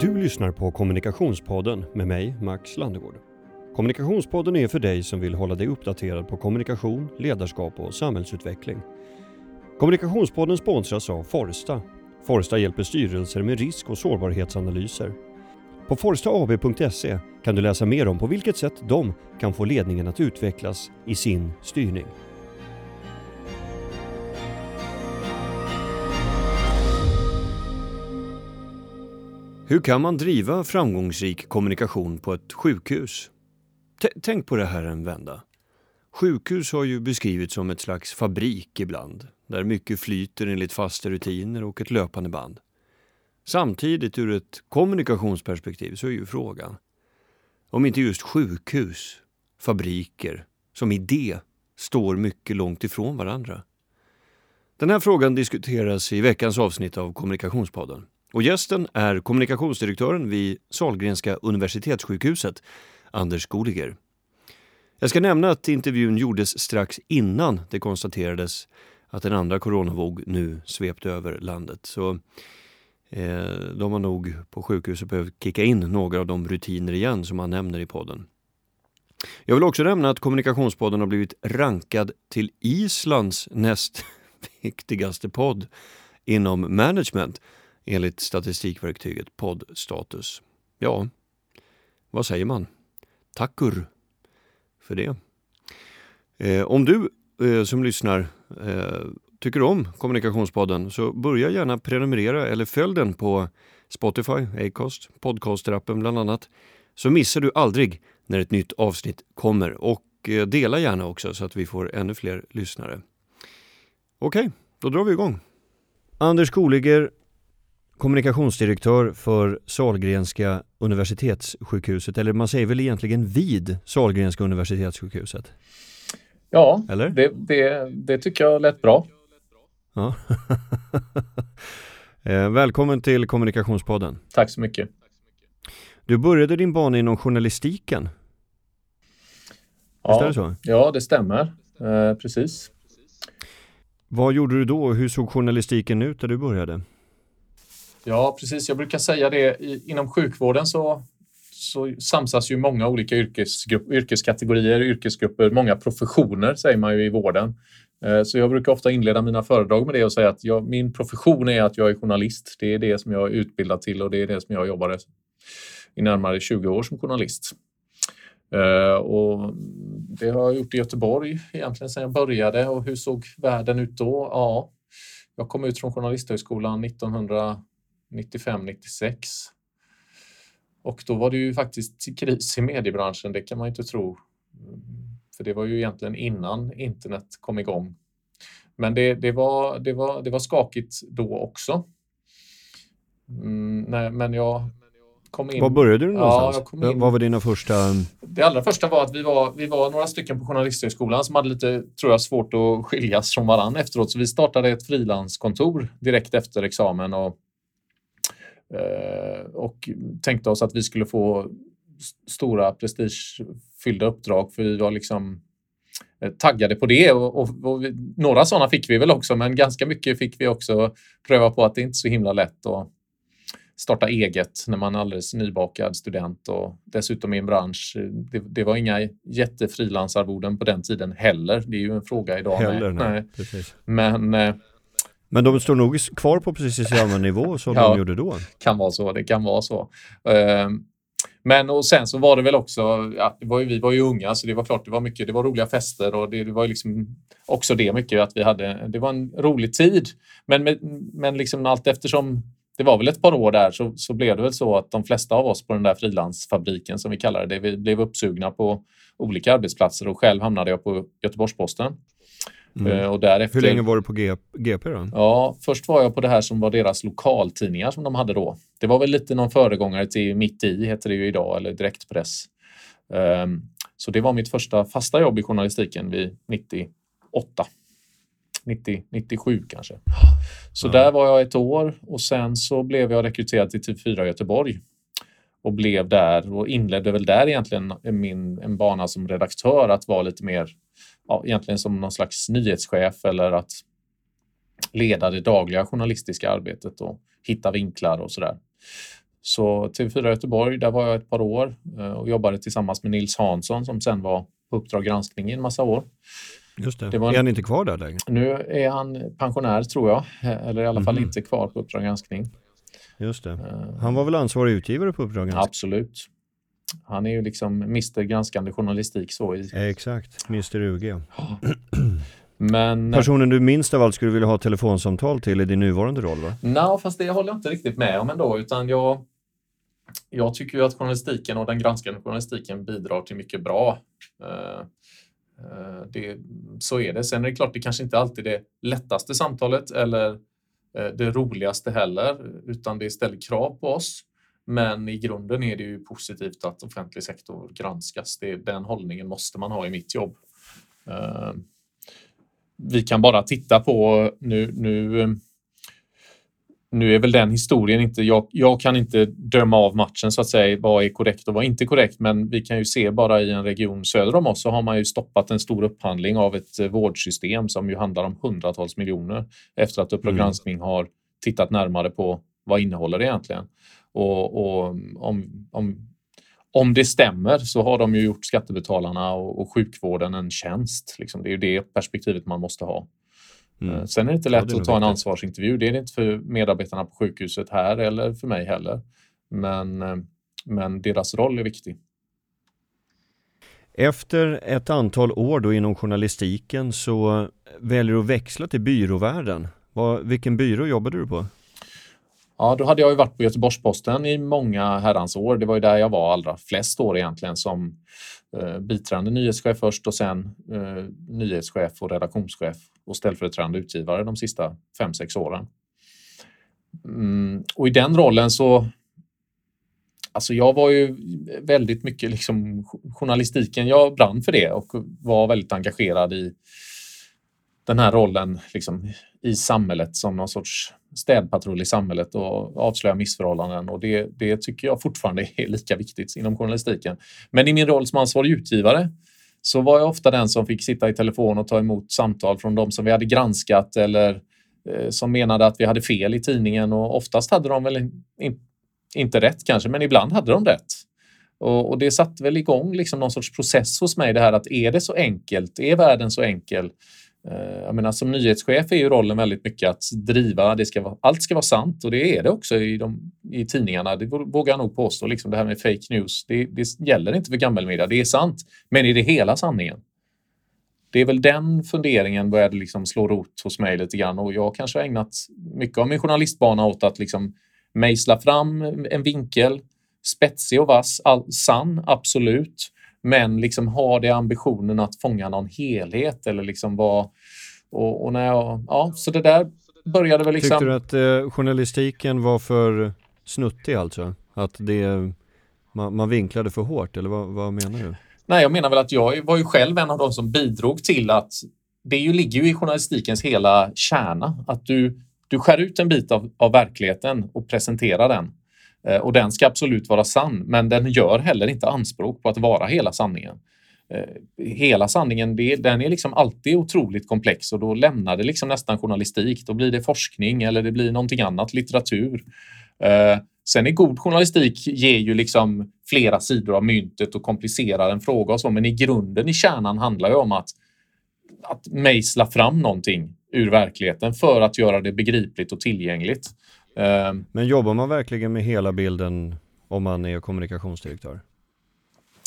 Du lyssnar på Kommunikationspodden med mig, Max Landegård. Kommunikationspodden är för dig som vill hålla dig uppdaterad på kommunikation, ledarskap och samhällsutveckling. Kommunikationspodden sponsras av Forsta. Forsta hjälper styrelser med risk och sårbarhetsanalyser. På forstaab.se kan du läsa mer om på vilket sätt de kan få ledningen att utvecklas i sin styrning. Hur kan man driva framgångsrik kommunikation på ett sjukhus? T tänk på det här en vända. Sjukhus har ju beskrivits som ett slags fabrik ibland, där mycket flyter enligt fasta rutiner och ett löpande band. Samtidigt ur ett kommunikationsperspektiv så är ju frågan om inte just sjukhus, fabriker, som idé står mycket långt ifrån varandra. Den här frågan diskuteras i veckans avsnitt av Kommunikationspodden. Och gästen är kommunikationsdirektören vid Salgrenska universitetssjukhuset, Anders Goliger. Jag ska nämna att intervjun gjordes strax innan det konstaterades att en andra coronavåg nu svepte över landet. Så eh, de har nog på sjukhuset behövt kicka in några av de rutiner igen som han nämner i podden. Jag vill också nämna att Kommunikationspodden har blivit rankad till Islands näst viktigaste podd inom management enligt statistikverktyget poddstatus. Ja, vad säger man? Tackur för det. Eh, om du eh, som lyssnar eh, tycker om Kommunikationspodden så börja gärna prenumerera eller följ den på Spotify, Acast, Podcaster-appen bland annat. Så missar du aldrig när ett nytt avsnitt kommer och eh, dela gärna också så att vi får ännu fler lyssnare. Okej, då drar vi igång. Anders Koliger, kommunikationsdirektör för Salgrenska universitetssjukhuset, eller man säger väl egentligen vid Salgrenska universitetssjukhuset? Ja, eller? Det, det, det tycker jag lät bra. Ja. Eh, välkommen till Kommunikationspodden. Tack så mycket. Du började din bana inom journalistiken. Ja, Visst är det så? Ja, det stämmer. Eh, precis. Vad gjorde du då hur såg journalistiken ut där du började? Ja, precis. Jag brukar säga det. Inom sjukvården så, så samsas ju många olika yrkesgrupp, yrkeskategorier, yrkesgrupper, många professioner säger man ju i vården. Eh, så jag brukar ofta inleda mina föredrag med det och säga att jag, min profession är att jag är journalist. Det är det som jag är utbildad till och det är det som jag jobbade i närmare 20 år som journalist. Eh, och det har jag gjort i Göteborg egentligen sedan jag började. Och hur såg världen ut då? Ja, jag kom ut från Journalisthögskolan 1900 95-96. Och då var det ju faktiskt kris i mediebranschen, det kan man ju inte tro. För det var ju egentligen innan internet kom igång. Men det, det, var, det, var, det var skakigt då också. Mm, nej, men jag kom in... Var började du någonstans? Ja, Vad var dina första... Det allra första var att vi var, vi var några stycken på Journalisthögskolan som hade lite, tror jag, svårt att skiljas från varandra efteråt. Så vi startade ett frilanskontor direkt efter examen och och tänkte oss att vi skulle få stora prestigefyllda uppdrag för vi var liksom eh, taggade på det och, och, och några sådana fick vi väl också men ganska mycket fick vi också pröva på att det inte är så himla lätt att starta eget när man är alldeles nybakad student och dessutom i en bransch. Det, det var inga jättefrilansarvoden på den tiden heller. Det är ju en fråga idag. Heller, med, nej. Men eh, men de står nog kvar på precis samma nivå som ja, de gjorde då? kan vara så. Det kan vara så. Ehm, men och sen så var det väl också, ja, det var ju, vi var ju unga så det var klart det var mycket, det var roliga fester och det, det var liksom också det mycket att vi hade, det var en rolig tid. Men, men liksom allt eftersom, det var väl ett par år där så, så blev det väl så att de flesta av oss på den där frilansfabriken som vi kallar det, vi blev uppsugna på olika arbetsplatser och själv hamnade jag på Göteborgs-Posten. Mm. Eh, och därefter, Hur länge var du på GP då? Ja, först var jag på det här som var deras lokaltidningar som de hade då. Det var väl lite någon föregångare till Mitt i, heter det ju idag, eller Direktpress. Um, så det var mitt första fasta jobb i journalistiken vid 98. 90, 97 kanske. Så ja. där var jag ett år och sen så blev jag rekryterad till TV4 Göteborg och blev där och inledde väl där egentligen min, en bana som redaktör att vara lite mer ja, egentligen som någon slags nyhetschef eller att leda det dagliga journalistiska arbetet och hitta vinklar och sådär. Så TV4 Göteborg, där var jag ett par år eh, och jobbade tillsammans med Nils Hansson som sen var på Uppdrag granskning i en massa år. Just det. det var en... Är han inte kvar där längre? Nu är han pensionär tror jag, eller i alla fall mm. inte kvar på Uppdrag granskning. Just det. Eh. Han var väl ansvarig utgivare på Uppdrag granskning? Absolut. Han är ju liksom Mr granskande journalistik så. I... Exakt, Mr UG. Men, Personen du minst av allt skulle vilja ha telefonsamtal till i din nuvarande roll va? Nej, fast det håller jag inte riktigt med om ändå, utan jag, jag tycker ju att journalistiken och den granskande journalistiken bidrar till mycket bra. Uh, uh, det, så är det. Sen är det klart, det kanske inte alltid är det lättaste samtalet eller uh, det roligaste heller, utan det ställer krav på oss. Men i grunden är det ju positivt att offentlig sektor granskas. Det, den hållningen måste man ha i mitt jobb vi kan bara titta på nu, nu nu är väl den historien inte, jag, jag, kan inte döma av matchen så att säga, vad är korrekt och vad är inte korrekt, men vi kan ju se bara i en region söder om oss så har man ju stoppat en stor upphandling av ett eh, vårdsystem som ju handlar om hundratals miljoner efter att Uppdrag mm. granskning har tittat närmare på vad innehåller det egentligen. Och, och om, om om det stämmer så har de ju gjort skattebetalarna och, och sjukvården en tjänst. Liksom. Det är ju det perspektivet man måste ha. Mm. Eh, sen är det inte lätt ja, det att ta en ansvarsintervju. Det är det inte för medarbetarna på sjukhuset här eller för mig heller. Men, eh, men deras roll är viktig. Efter ett antal år då inom journalistiken så väljer du att växla till byråvärlden. vilken byrå jobbade du på? Ja, då hade jag ju varit på Göteborgs-Posten i många herrans år. Det var ju där jag var allra flest år egentligen som eh, biträdande nyhetschef först och sen eh, nyhetschef och redaktionschef och ställföreträdande utgivare de sista fem sex åren. Mm, och i den rollen så Alltså jag var ju väldigt mycket liksom journalistiken. Jag brann för det och var väldigt engagerad i den här rollen liksom, i samhället som någon sorts städpatrull i samhället och avslöja missförhållanden. Och det, det tycker jag fortfarande är lika viktigt inom journalistiken. Men i min roll som ansvarig utgivare så var jag ofta den som fick sitta i telefon och ta emot samtal från de som vi hade granskat eller eh, som menade att vi hade fel i tidningen och oftast hade de väl in, inte rätt kanske, men ibland hade de rätt. Och, och det satte väl igång liksom någon sorts process hos mig det här att är det så enkelt? Är världen så enkel? Eh, jag menar, som nyhetschef är ju rollen väldigt mycket att driva, det ska vara, allt ska vara sant och det är det också i, de, i tidningarna. Det vågar jag nog påstå. Liksom det här med fake news, det, det gäller inte för gammelmedia. Det är sant, men är det hela sanningen? Det är väl den funderingen började liksom slå rot hos mig lite grann och jag kanske har ägnat mycket av min journalistbana åt att liksom mejsla fram en vinkel, spetsig och vass, all, sann, absolut, men liksom har det ambitionen att fånga någon helhet eller liksom vad... Och, och, när jag, ja, så det där började väl liksom... Tyckte du att eh, journalistiken var för snuttig alltså? Att det, man, man vinklade för hårt eller vad, vad menar du? Nej, jag menar väl att jag var ju själv en av de som bidrog till att det ju ligger ju i journalistikens hela kärna att du, du skär ut en bit av, av verkligheten och presenterar den. Eh, och den ska absolut vara sann, men den gör heller inte anspråk på att vara hela sanningen. Eh, hela sanningen, det, den är liksom alltid otroligt komplex och då lämnar det liksom nästan journalistik. Då blir det forskning eller det blir någonting annat, litteratur. Eh, sen är god journalistik ger ju liksom flera sidor av myntet och komplicerar en fråga och så, men i grunden, i kärnan handlar det om att, att mejsla fram någonting ur verkligheten för att göra det begripligt och tillgängligt. Ehm. Men jobbar man verkligen med hela bilden om man är kommunikationsdirektör?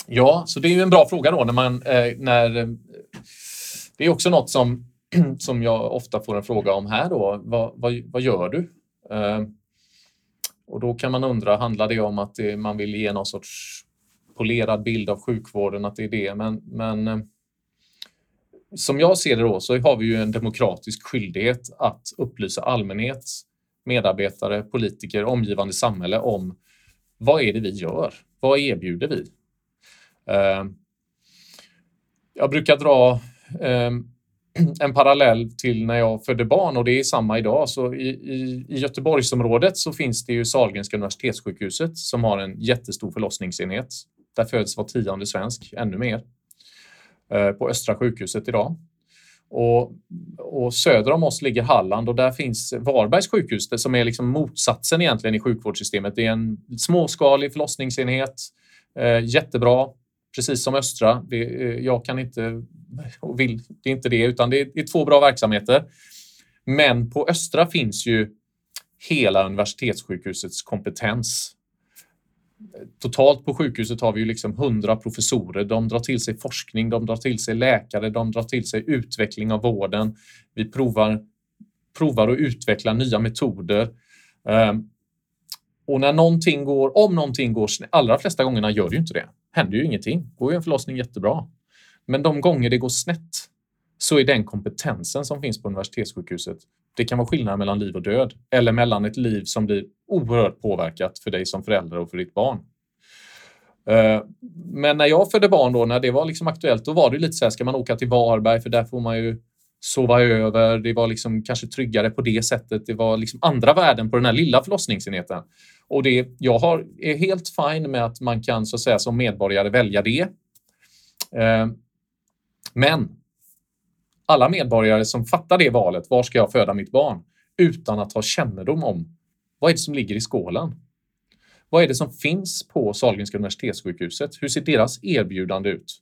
Ja, så det är ju en bra fråga då när man eh, när det är också något som som jag ofta får en fråga om här då. Vad, vad, vad gör du? Eh, och då kan man undra, handlar det om att det, man vill ge någon sorts polerad bild av sjukvården, att det är det? Men, men eh, som jag ser det då så har vi ju en demokratisk skyldighet att upplysa allmänhet medarbetare, politiker, omgivande samhälle om vad är det vi gör? Vad erbjuder vi? Eh, jag brukar dra ehm, en parallell till när jag födde barn och det är samma idag. Så i, i, i Göteborgsområdet så finns det ju Sahlgrenska universitetssjukhuset som har en jättestor förlossningsenhet. Där föds var tionde svensk, ännu mer. Eh, på Östra sjukhuset idag. Och, och söder om oss ligger Halland och där finns Varbergs sjukhus som är liksom motsatsen egentligen i sjukvårdssystemet. Det är en småskalig förlossningsenhet, eh, jättebra, precis som Östra. Det, eh, jag kan inte och vill, det är inte det, utan det är, det är två bra verksamheter. Men på Östra finns ju hela universitetssjukhusets kompetens totalt på sjukhuset har vi ju liksom 100 professorer. De drar till sig forskning, de drar till sig läkare, de drar till sig utveckling av vården. Vi provar, provar att utveckla nya metoder. Ehm, och när någonting går, om någonting går snett, allra flesta gångerna gör det ju inte det. Händer ju ingenting. Går ju en förlossning jättebra. Men de gånger det går snett så är den kompetensen som finns på universitetssjukhuset det kan vara skillnad mellan liv och död eller mellan ett liv som blir oerhört påverkat för dig som förälder och för ditt barn. Eh, men när jag födde barn då, när det var liksom aktuellt, då var det lite så här, ska man åka till Varberg för där får man ju sova över. Det var liksom kanske tryggare på det sättet. Det var liksom andra värden på den här lilla förlossningsenheten. Och det, jag har, är helt fine med att man kan så att säga som medborgare välja det. Eh, men alla medborgare som fattar det valet, var ska jag föda mitt barn? Utan att ha kännedom om vad är det som ligger i skålen? Vad är det som finns på Sahlgrenska universitetssjukhuset? Hur ser deras erbjudande ut?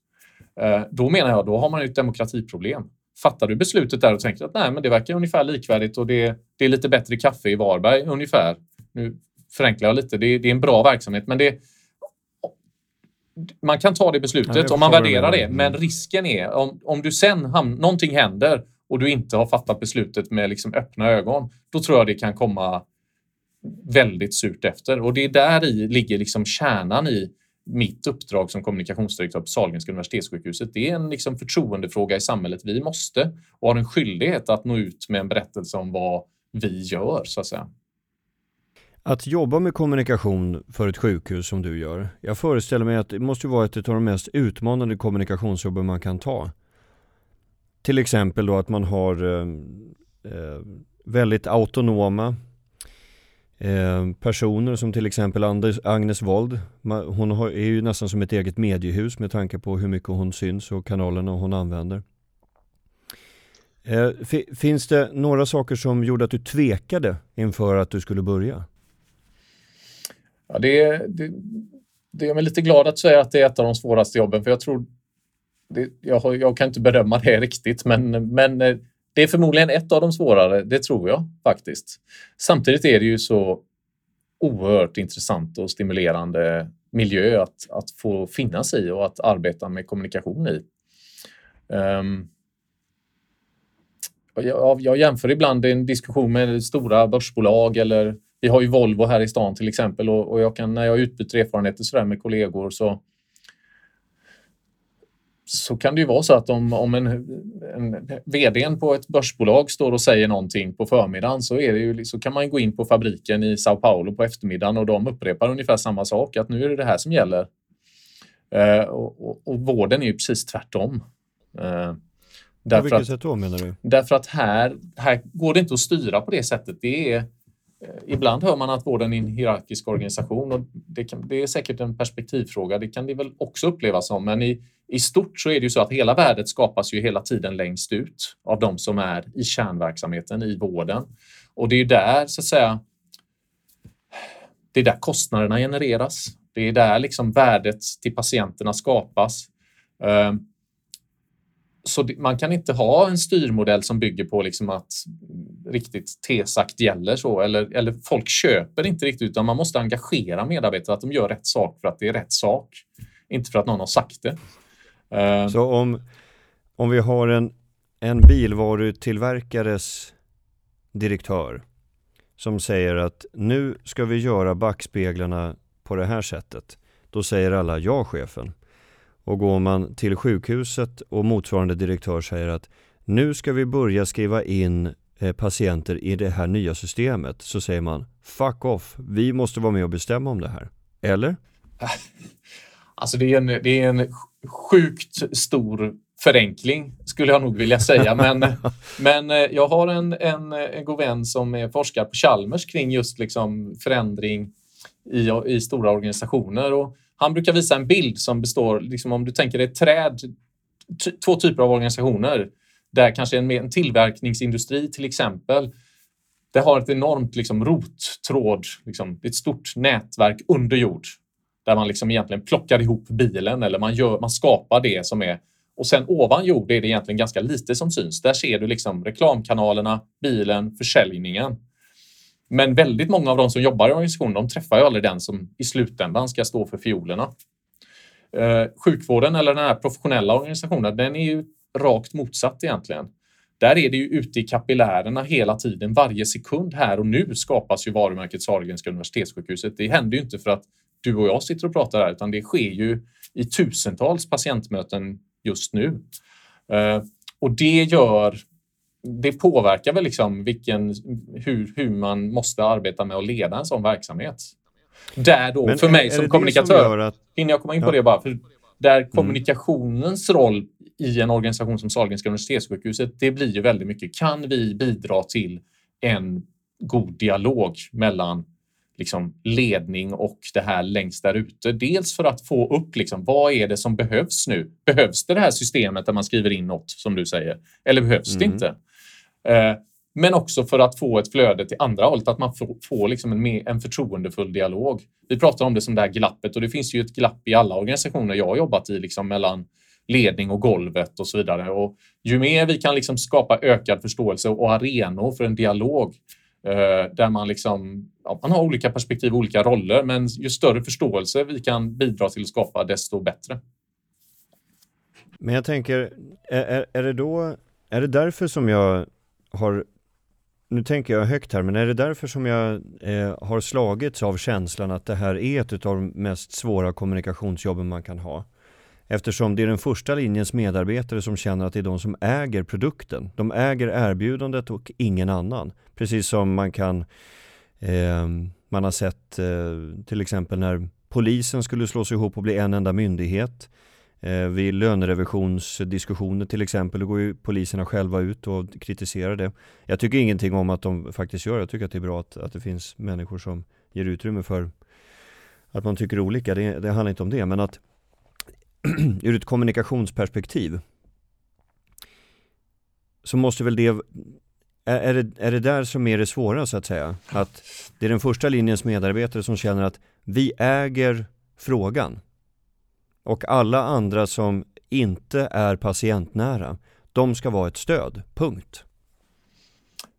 Eh, då menar jag, då har man ett demokratiproblem. Fattar du beslutet där och tänker att nej, men det verkar ungefär likvärdigt och det, det är lite bättre kaffe i Varberg ungefär. Nu förenklar jag lite. Det, det är en bra verksamhet, men det, man kan ta det beslutet ja, om man värderar det, men mm. risken är om, om du sen ham- någonting händer och du inte har fattat beslutet med liksom öppna ögon, då tror jag det kan komma väldigt surt efter. Och det är där i ligger liksom kärnan i mitt uppdrag som kommunikationsdirektör på Sahlgrenska universitetssjukhuset. Det är en liksom förtroendefråga i samhället. Vi måste och har en skyldighet att nå ut med en berättelse om vad vi gör, så att säga. Att jobba med kommunikation för ett sjukhus som du gör, jag föreställer mig att det måste vara ett av de mest utmanande kommunikationsjobben man kan ta. Till exempel då att man har eh, väldigt autonoma eh, personer som till exempel Anders, Agnes Wold. Hon har, är ju nästan som ett eget mediehus med tanke på hur mycket hon syns och kanalerna hon använder. Eh, finns det några saker som gjorde att du tvekade inför att du skulle börja? Ja, det, det, det gör mig lite glad att säga att det är ett av de svåraste jobben, för jag tror... Det, jag, har, jag kan inte bedöma det riktigt, men, men eh, det är förmodligen ett av de svårare, det tror jag faktiskt. Samtidigt är det ju så oerhört intressant och stimulerande miljö att, att få finnas i och att arbeta med kommunikation i. Um, jag, jag jämför ibland en diskussion med stora börsbolag eller vi har ju Volvo här i stan till exempel och, och jag kan, när jag utbyter erfarenheter så med kollegor så så kan det ju vara så att om, om en, en vd på ett börsbolag står och säger någonting på förmiddagen så, är det ju, så kan man gå in på fabriken i Sao Paulo på eftermiddagen och de upprepar ungefär samma sak, att nu är det det här som gäller. Eh, och, och, och, vården är ju precis tvärtom. Eh, på vilket sätt då menar du? Därför att här, här går det inte att styra på det sättet. Det är, Eh, ibland hör man att vården är en hierarkisk organisation och det, kan, det, är säkert en perspektivfråga. Det kan det väl också upplevas som, men i, i stort så är det ju så att hela värdet skapas ju hela tiden längst ut av de som är i kärnverksamheten i vården. Och det är där så att säga. Det är där kostnaderna genereras. Det är där liksom värdet till patienterna skapas. Eh, så man kan inte ha en styrmodell som bygger på liksom att riktigt tesakt gäller så eller, eller folk köper inte riktigt utan man måste engagera medarbetare att de gör rätt sak för att det är rätt sak. Inte för att någon har sagt det. Eh, så om, om vi har en, en bilvarutillverkares direktör som säger att nu ska vi göra backspeglarna på det här sättet. Då säger alla ja chefen. Och går man till sjukhuset och motsvarande direktör säger att nu ska vi börja skriva in eh, patienter i det här nya systemet så säger man fuck off, vi måste vara med och bestämma om det här. Eller? Alltså det är en, det är en sjukt stor förenkling skulle jag nog vilja säga. Men, men eh, jag har en, en, en god vän som är forskare på Chalmers kring just liksom förändring i, i stora organisationer. Och han brukar visa en bild som består, liksom om du tänker dig ett träd, två typer av organisationer. där kanske en, en tillverkningsindustri till exempel, det har ett enormt liksom, rottråd, liksom, ett stort nätverk under jord där man liksom egentligen plockar ihop bilen eller man, gör, man skapar det som är och sen ovan jord är det egentligen ganska lite som syns. Där ser du liksom reklamkanalerna, bilen, försäljningen. Men väldigt många av de som jobbar i organisationen de träffar ju aldrig den som i slutändan ska stå för fiolerna. Eh, sjukvården eller den här professionella organisationen, den är ju rakt motsatt egentligen. Där är det ju ute i kapillärerna hela tiden, varje sekund här och nu skapas ju varumärket Sahlgrenska universitetssjukhuset. Det händer ju inte för att du och jag sitter och pratar här, utan det sker ju i tusentals patientmöten just nu. Eh, och det gör det påverkar väl liksom vilken, hur, hur man måste arbeta med att leda en sån verksamhet. Där då, Men för mig som kommunikatör, som att... hinner jag komma in på ja. det bara? För där mm. kommunikationens roll i en organisation som Sahlgrenska universitetssjukhuset, det blir ju väldigt mycket. Kan vi bidra till en god dialog mellan liksom ledning och det här längst där ute. Dels för att få upp liksom, vad är det som behövs nu? Behövs det det här systemet där man skriver in något som du säger? Eller behövs mm. det inte? Eh, men också för att få ett flöde till andra hållet, att man får, får liksom en, en förtroendefull dialog. Vi pratar om det som det här glappet och det finns ju ett glapp i alla organisationer jag har jobbat i liksom mellan ledning och golvet och så vidare. Och ju mer vi kan liksom skapa ökad förståelse och arenor för en dialog eh, där man, liksom, ja, man har olika perspektiv och olika roller, men ju större förståelse vi kan bidra till att skapa, desto bättre. Men jag tänker, är, är, det då, är det därför som jag har nu tänker jag högt här, men är det därför som jag eh, har slagits av känslan att det här är ett av de mest svåra kommunikationsjobben man kan ha? Eftersom det är den första linjens medarbetare som känner att det är de som äger produkten. De äger erbjudandet och ingen annan. Precis som man kan, eh, man har sett eh, till exempel när polisen skulle slås ihop och bli en enda myndighet. Eh, vid lönerevisionsdiskussioner till exempel, då går ju poliserna själva ut och kritiserar det. Jag tycker ingenting om att de faktiskt gör det. Jag tycker att det är bra att, att det finns människor som ger utrymme för att man tycker olika. Det, det handlar inte om det, men att ur ett kommunikationsperspektiv så måste väl det är, är, det, är det där som är det svåra så att säga? Att det är den första linjens medarbetare som känner att vi äger frågan. Och alla andra som inte är patientnära, de ska vara ett stöd, punkt.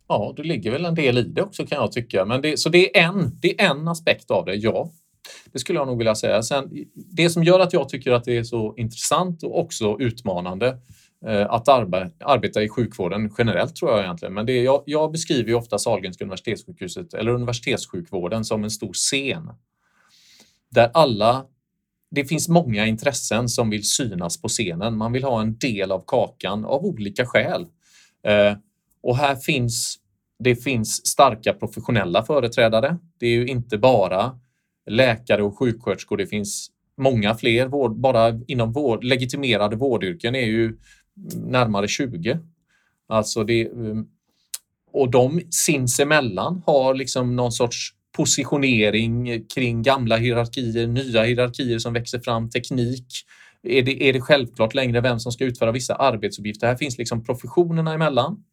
Ja, det ligger väl en del i det också kan jag tycka. Men det, så det är, en, det är en aspekt av det, ja. Det skulle jag nog vilja säga. Sen, det som gör att jag tycker att det är så intressant och också utmanande eh, att arbe arbeta i sjukvården generellt tror jag egentligen. Men det, jag, jag beskriver ju ofta Sahlgrenska universitetssjukhuset eller universitetssjukvården som en stor scen där alla det finns många intressen som vill synas på scenen. Man vill ha en del av kakan av olika skäl. Eh, och här finns det finns starka professionella företrädare. Det är ju inte bara läkare och sjuksköterskor. Det finns många fler. Vård, bara inom vård, legitimerade vårdyrken är ju närmare 20. Alltså det, eh, och de sinsemellan har liksom någon sorts positionering kring gamla hierarkier, nya hierarkier som växer fram, teknik. Är det, är det självklart längre vem som ska utföra vissa arbetsuppgifter? Här finns liksom professionerna emellan.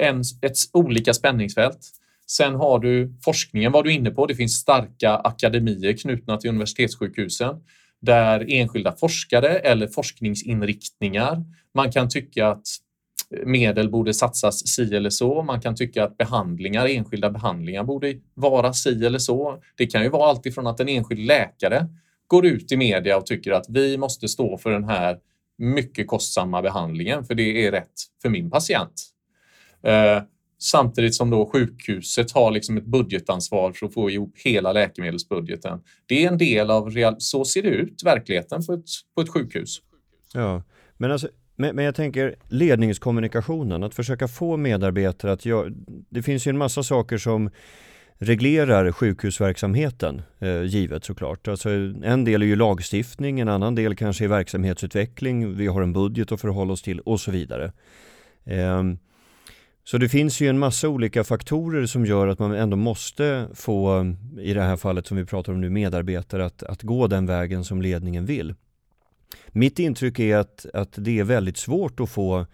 En, ett olika spänningsfält. Sen har du forskningen var du inne på. Det finns starka akademier knutna till universitetssjukhusen där enskilda forskare eller forskningsinriktningar, man kan tycka att medel borde satsas si eller så. Man kan tycka att behandlingar, enskilda behandlingar borde vara si eller så. Det kan ju vara alltifrån att en enskild läkare går ut i media och tycker att vi måste stå för den här mycket kostsamma behandlingen för det är rätt för min patient. Eh, samtidigt som då sjukhuset har liksom ett budgetansvar för att få ihop hela läkemedelsbudgeten. Det är en del av, real, så ser det ut, verkligheten på ett, på ett sjukhus. Ja, men alltså men, men, jag tänker ledningskommunikationen, att försöka få medarbetare att göra, det finns ju en massa saker som reglerar sjukhusverksamheten, eh, givet såklart. Alltså, en del är ju lagstiftning, en annan del kanske är verksamhetsutveckling, vi har en budget att förhålla oss till och så vidare. Eh, så det finns ju en massa olika faktorer som gör att man ändå måste få, i det här fallet som vi pratar om nu, medarbetare att, att gå den vägen som ledningen vill. Mitt intryck är att, att det är väldigt svårt att få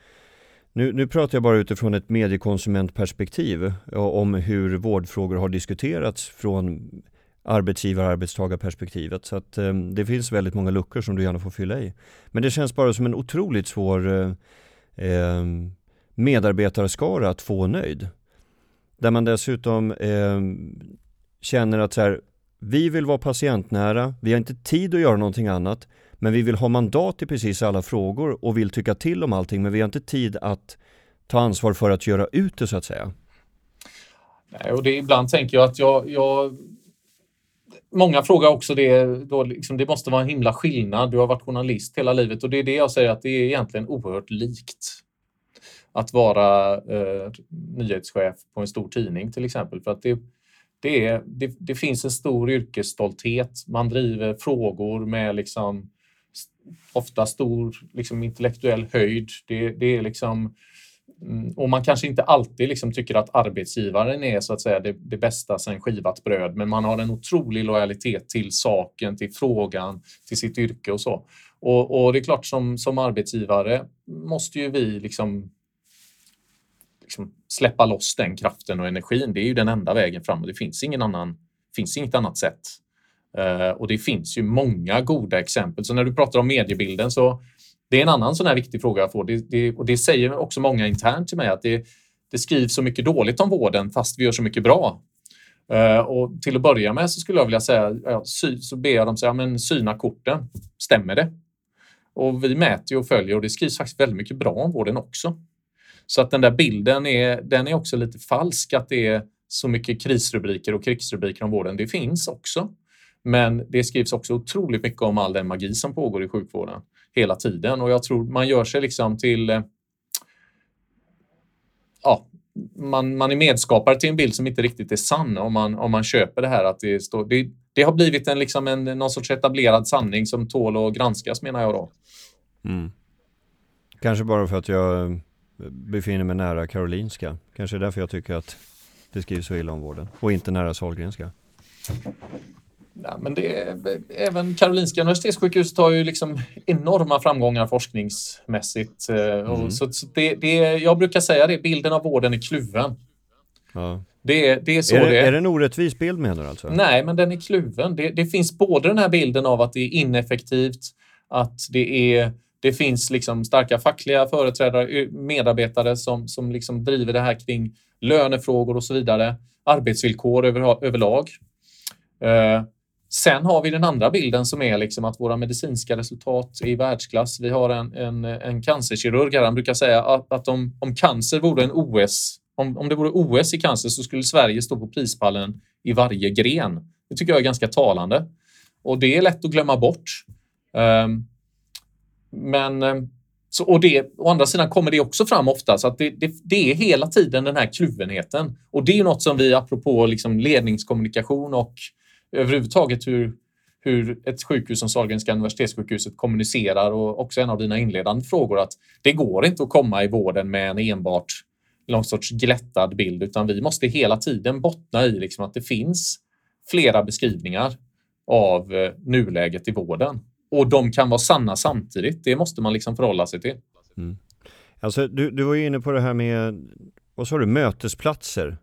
nu, nu pratar jag bara utifrån ett mediekonsumentperspektiv om hur vårdfrågor har diskuterats från arbetsgivar arbetstagarperspektivet. Så att eh, det finns väldigt många luckor som du gärna får fylla i. Men det känns bara som en otroligt svår eh, eh medarbetarskara att få nöjd. Där man dessutom eh, känner att så här, vi vill vara patientnära, vi har inte tid att göra någonting annat, men vi vill ha mandat i precis alla frågor och vill tycka till om allting, men vi har inte tid att ta ansvar för att göra ut det så att säga. Nej, och det, ibland tänker jag att jag, jag Många frågar också det, då liksom, det måste vara en himla skillnad. Du har varit journalist hela livet och det är det jag säger att det är egentligen oerhört likt att vara eh, nyhetschef på en stor tidning till exempel. För att det, det, är, det, det, finns en stor yrkesstolthet. Man driver frågor med liksom, ofta stor liksom, intellektuell höjd. Det, det är liksom, mm, och man kanske inte alltid liksom tycker att arbetsgivaren är så att säga det, det bästa sen skivat bröd, men man har en otrolig lojalitet till saken, till frågan, till sitt yrke och så. Och, och det är klart som, som arbetsgivare måste ju vi liksom liksom släppa loss den kraften och energin. Det är ju den enda vägen framåt. Det finns, ingen annan, finns inget annat sätt. Eh, och det finns ju många goda exempel. Så när du pratar om mediebilden så det är en annan sån här viktig fråga jag får. Det, det, och det säger också många internt till mig att det, det skrivs så mycket dåligt om vården fast vi gör så mycket bra. Uh, och till att börja med så skulle jag vilja säga, ja, sy, så ber jag dem säga, men syna korten. Stämmer det? Och vi mäter och följer och det skrivs faktiskt väldigt mycket bra om vården också. Så att den där bilden är, den är också lite falsk att det är så mycket krisrubriker och krigsrubriker om vården. Det finns också. Men det skrivs också otroligt mycket om all den magi som pågår i sjukvården hela tiden och jag tror man gör sig liksom till eh, ja, man, man är medskapare till en bild som inte riktigt är sann om man, om man köper det här att det står. Det, det har blivit en, liksom en, någon sorts etablerad sanning som tål att granskas menar jag då. Mm. Kanske bara för att jag eh, befinner mig nära Karolinska. Kanske därför jag tycker att det skrivs så illa om vården. Och inte nära Sahlgrenska. Ja, men det även Karolinska universitetssjukhuset har ju liksom enorma framgångar forskningsmässigt. Eh, mm. så, så det, det, jag brukar säga det, bilden av vården är kluven. Ja. Det, det är så är det, det är. det en orättvis bild menar du alltså? Nej, men den är kluven. Det, det finns både den här bilden av att det är ineffektivt, att det är det finns liksom starka fackliga företrädare, medarbetare som, som liksom driver det här kring lönefrågor och så vidare. Arbetsvillkor över, överlag. Eh, sen har vi den andra bilden som är liksom att våra medicinska resultat är i världsklass. Vi har en, en, en cancerkirurg här. Han brukar säga att, att om, om cancer vore en OS, om, om det vore OS i cancer så skulle Sverige stå på prispallen i varje gren. Det tycker jag är ganska talande. Och det är lätt att glömma bort. Um, men ehm, så, och det, å andra sidan kommer det också fram ofta, så att det, det, det är hela tiden den här kluvenheten. Och det är något som vi, apropå liksom ledningskommunikation och överhuvudtaget hur, hur ett sjukhus som Sahlgrenska universitetssjukhuset kommunicerar och också en av dina inledande frågor att det går inte att komma i vården med en enbart någon sorts glättad bild utan vi måste hela tiden bottna i liksom att det finns flera beskrivningar av eh, nuläget i vården och de kan vara sanna samtidigt. Det måste man liksom förhålla sig till. Mm. Alltså, du, du var ju inne på det här med, vad sa du, mötesplatser.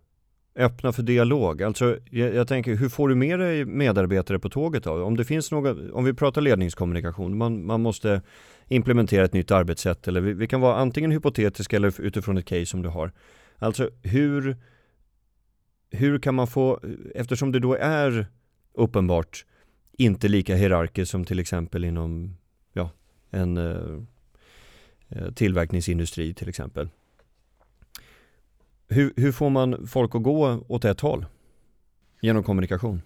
Öppna för dialog. Alltså, jag, jag, tänker, hur får du med dig medarbetare på tåget då? Om det finns något, om vi pratar ledningskommunikation, man, man måste implementera ett nytt arbetssätt eller vi, vi kan vara antingen hypotetiska eller utifrån ett case som du har. Alltså hur, hur kan man få, eftersom det då är uppenbart inte lika hierarkiskt som till exempel inom ja, en eh, eh, tillverkningsindustri till exempel. Hur, hur får man folk att gå åt ett håll? Genom kommunikation?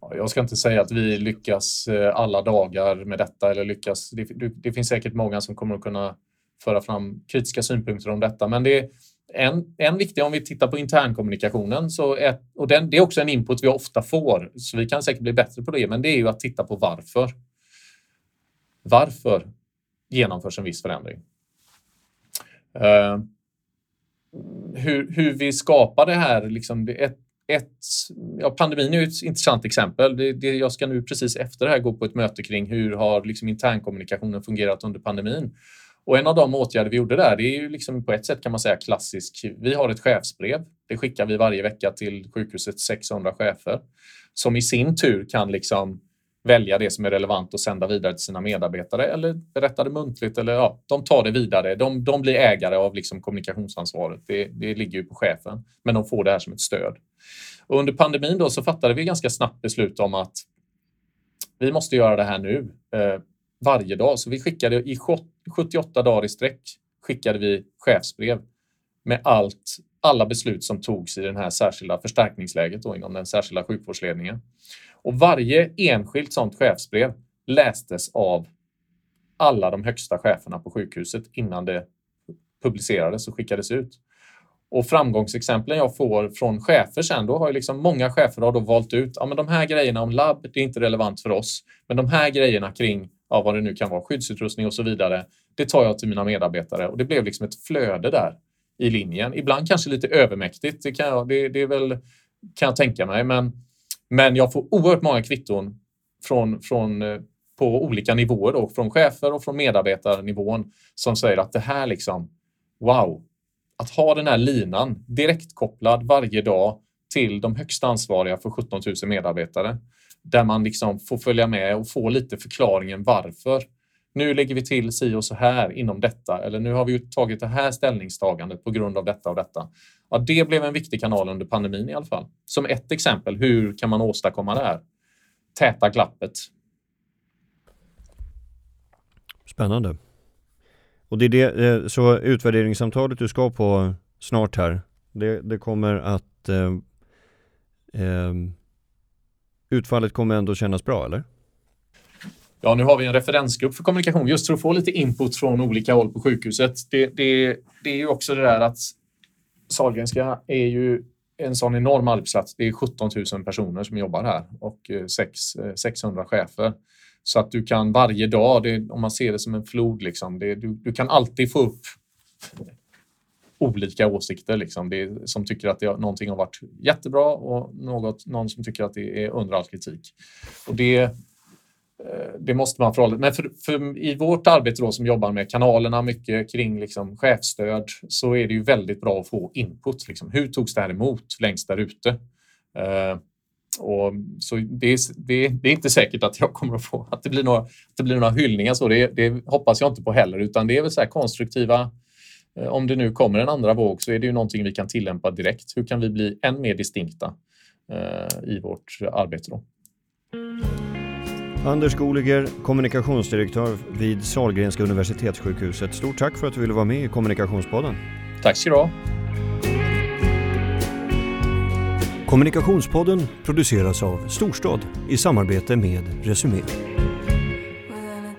Jag ska inte säga att vi lyckas eh, alla dagar med detta eller lyckas. Det, det finns säkert många som kommer att kunna föra fram kritiska synpunkter om detta, men det, en, en viktig, om vi tittar på internkommunikationen, så är, och den, det är också en input vi ofta får, så vi kan säkert bli bättre på det, men det är ju att titta på varför. Varför genomförs en viss förändring? Uh, hur, hur vi skapar det här, liksom det, ett, ett, ja, pandemin är ett intressant exempel. Det, det, jag ska nu precis efter det här gå på ett möte kring hur har liksom internkommunikationen fungerat under pandemin. Och en av de åtgärder vi gjorde där, det är ju liksom på ett sätt kan man säga klassisk. Vi har ett chefsbrev. Det skickar vi varje vecka till sjukhusets 600 chefer som i sin tur kan liksom välja det som är relevant och sända vidare till sina medarbetare eller berätta det muntligt. Eller, ja, de tar det vidare. De, de blir ägare av liksom kommunikationsansvaret. Det, det ligger ju på chefen, men de får det här som ett stöd. Och under pandemin då så fattade vi ganska snabbt beslut om att vi måste göra det här nu eh, varje dag. Så vi skickade i 78 dagar i sträck skickade vi chefsbrev med allt, alla beslut som togs i den här särskilda förstärkningsläget då, inom den särskilda sjukvårdsledningen. Och varje enskilt sådant chefsbrev lästes av alla de högsta cheferna på sjukhuset innan det publicerades och skickades ut. Och framgångsexemplen jag får från chefer sen, då har ju liksom många chefer har då valt ut, ja men de här grejerna om labb, det är inte relevant för oss, men de här grejerna kring ja, vad det nu kan vara, skyddsutrustning och så vidare, det tar jag till mina medarbetare och det blev liksom ett flöde där i linjen. Ibland kanske lite övermäktigt, det kan jag, det, det är väl, kan jag tänka mig, men, men jag får oerhört många kvitton från, från eh, på olika nivåer, då, från chefer och från medarbetarnivån som säger att det här liksom, wow, att ha den här linan direktkopplad varje dag till de högsta ansvariga för 17 000 medarbetare där man liksom får följa med och få lite förklaringen varför. Nu lägger vi till si och så här inom detta eller nu har vi tagit det här ställningstagandet på grund av detta och detta. Ja, det blev en viktig kanal under pandemin i alla fall. Som ett exempel, hur kan man åstadkomma det här? Täta glappet. Spännande. Och det är det, eh, så utvärderingssamtalet du ska på snart här, det, det kommer att eh, eh, utfallet kommer ändå kännas bra eller? Ja, nu har vi en referensgrupp för kommunikation just för att få lite input från olika håll på sjukhuset. Det, det, det är ju också det där att Sahlgrenska är ju en sån enorm arbetsplats. Det är 17 000 personer som jobbar här och eh, 6, 600 eh, chefer. Så att du kan varje dag, det, om man ser det som en flod, liksom, det, du, du kan alltid få upp olika åsikter liksom. det, som tycker att det, någonting har varit jättebra och något, någon som tycker att det är under all kritik. Och det, det måste man förhålla Men för, för, i vårt arbete då, som jobbar med kanalerna mycket kring liksom, chefsstöd så är det ju väldigt bra att få input. Liksom. Hur togs det här emot längst där ute? Uh, och så det, är, det, det, är inte säkert att jag kommer att få att det blir några, att det blir några hyllningar. Så det, det hoppas jag inte på heller, utan det är väl så konstruktiva eh, om det nu kommer en andra våg så är det ju någonting vi kan tillämpa direkt. Hur kan vi bli än mer distinkta eh, i vårt arbete då? Anders Goliger, kommunikationsdirektör vid Sahlgrenska universitetssjukhuset. Stort tack för att du ville vara med i Kommunikationspodden. Tack ska du ha. Kommunikationspodden produceras av Storstad i samarbete med Resumé. Well,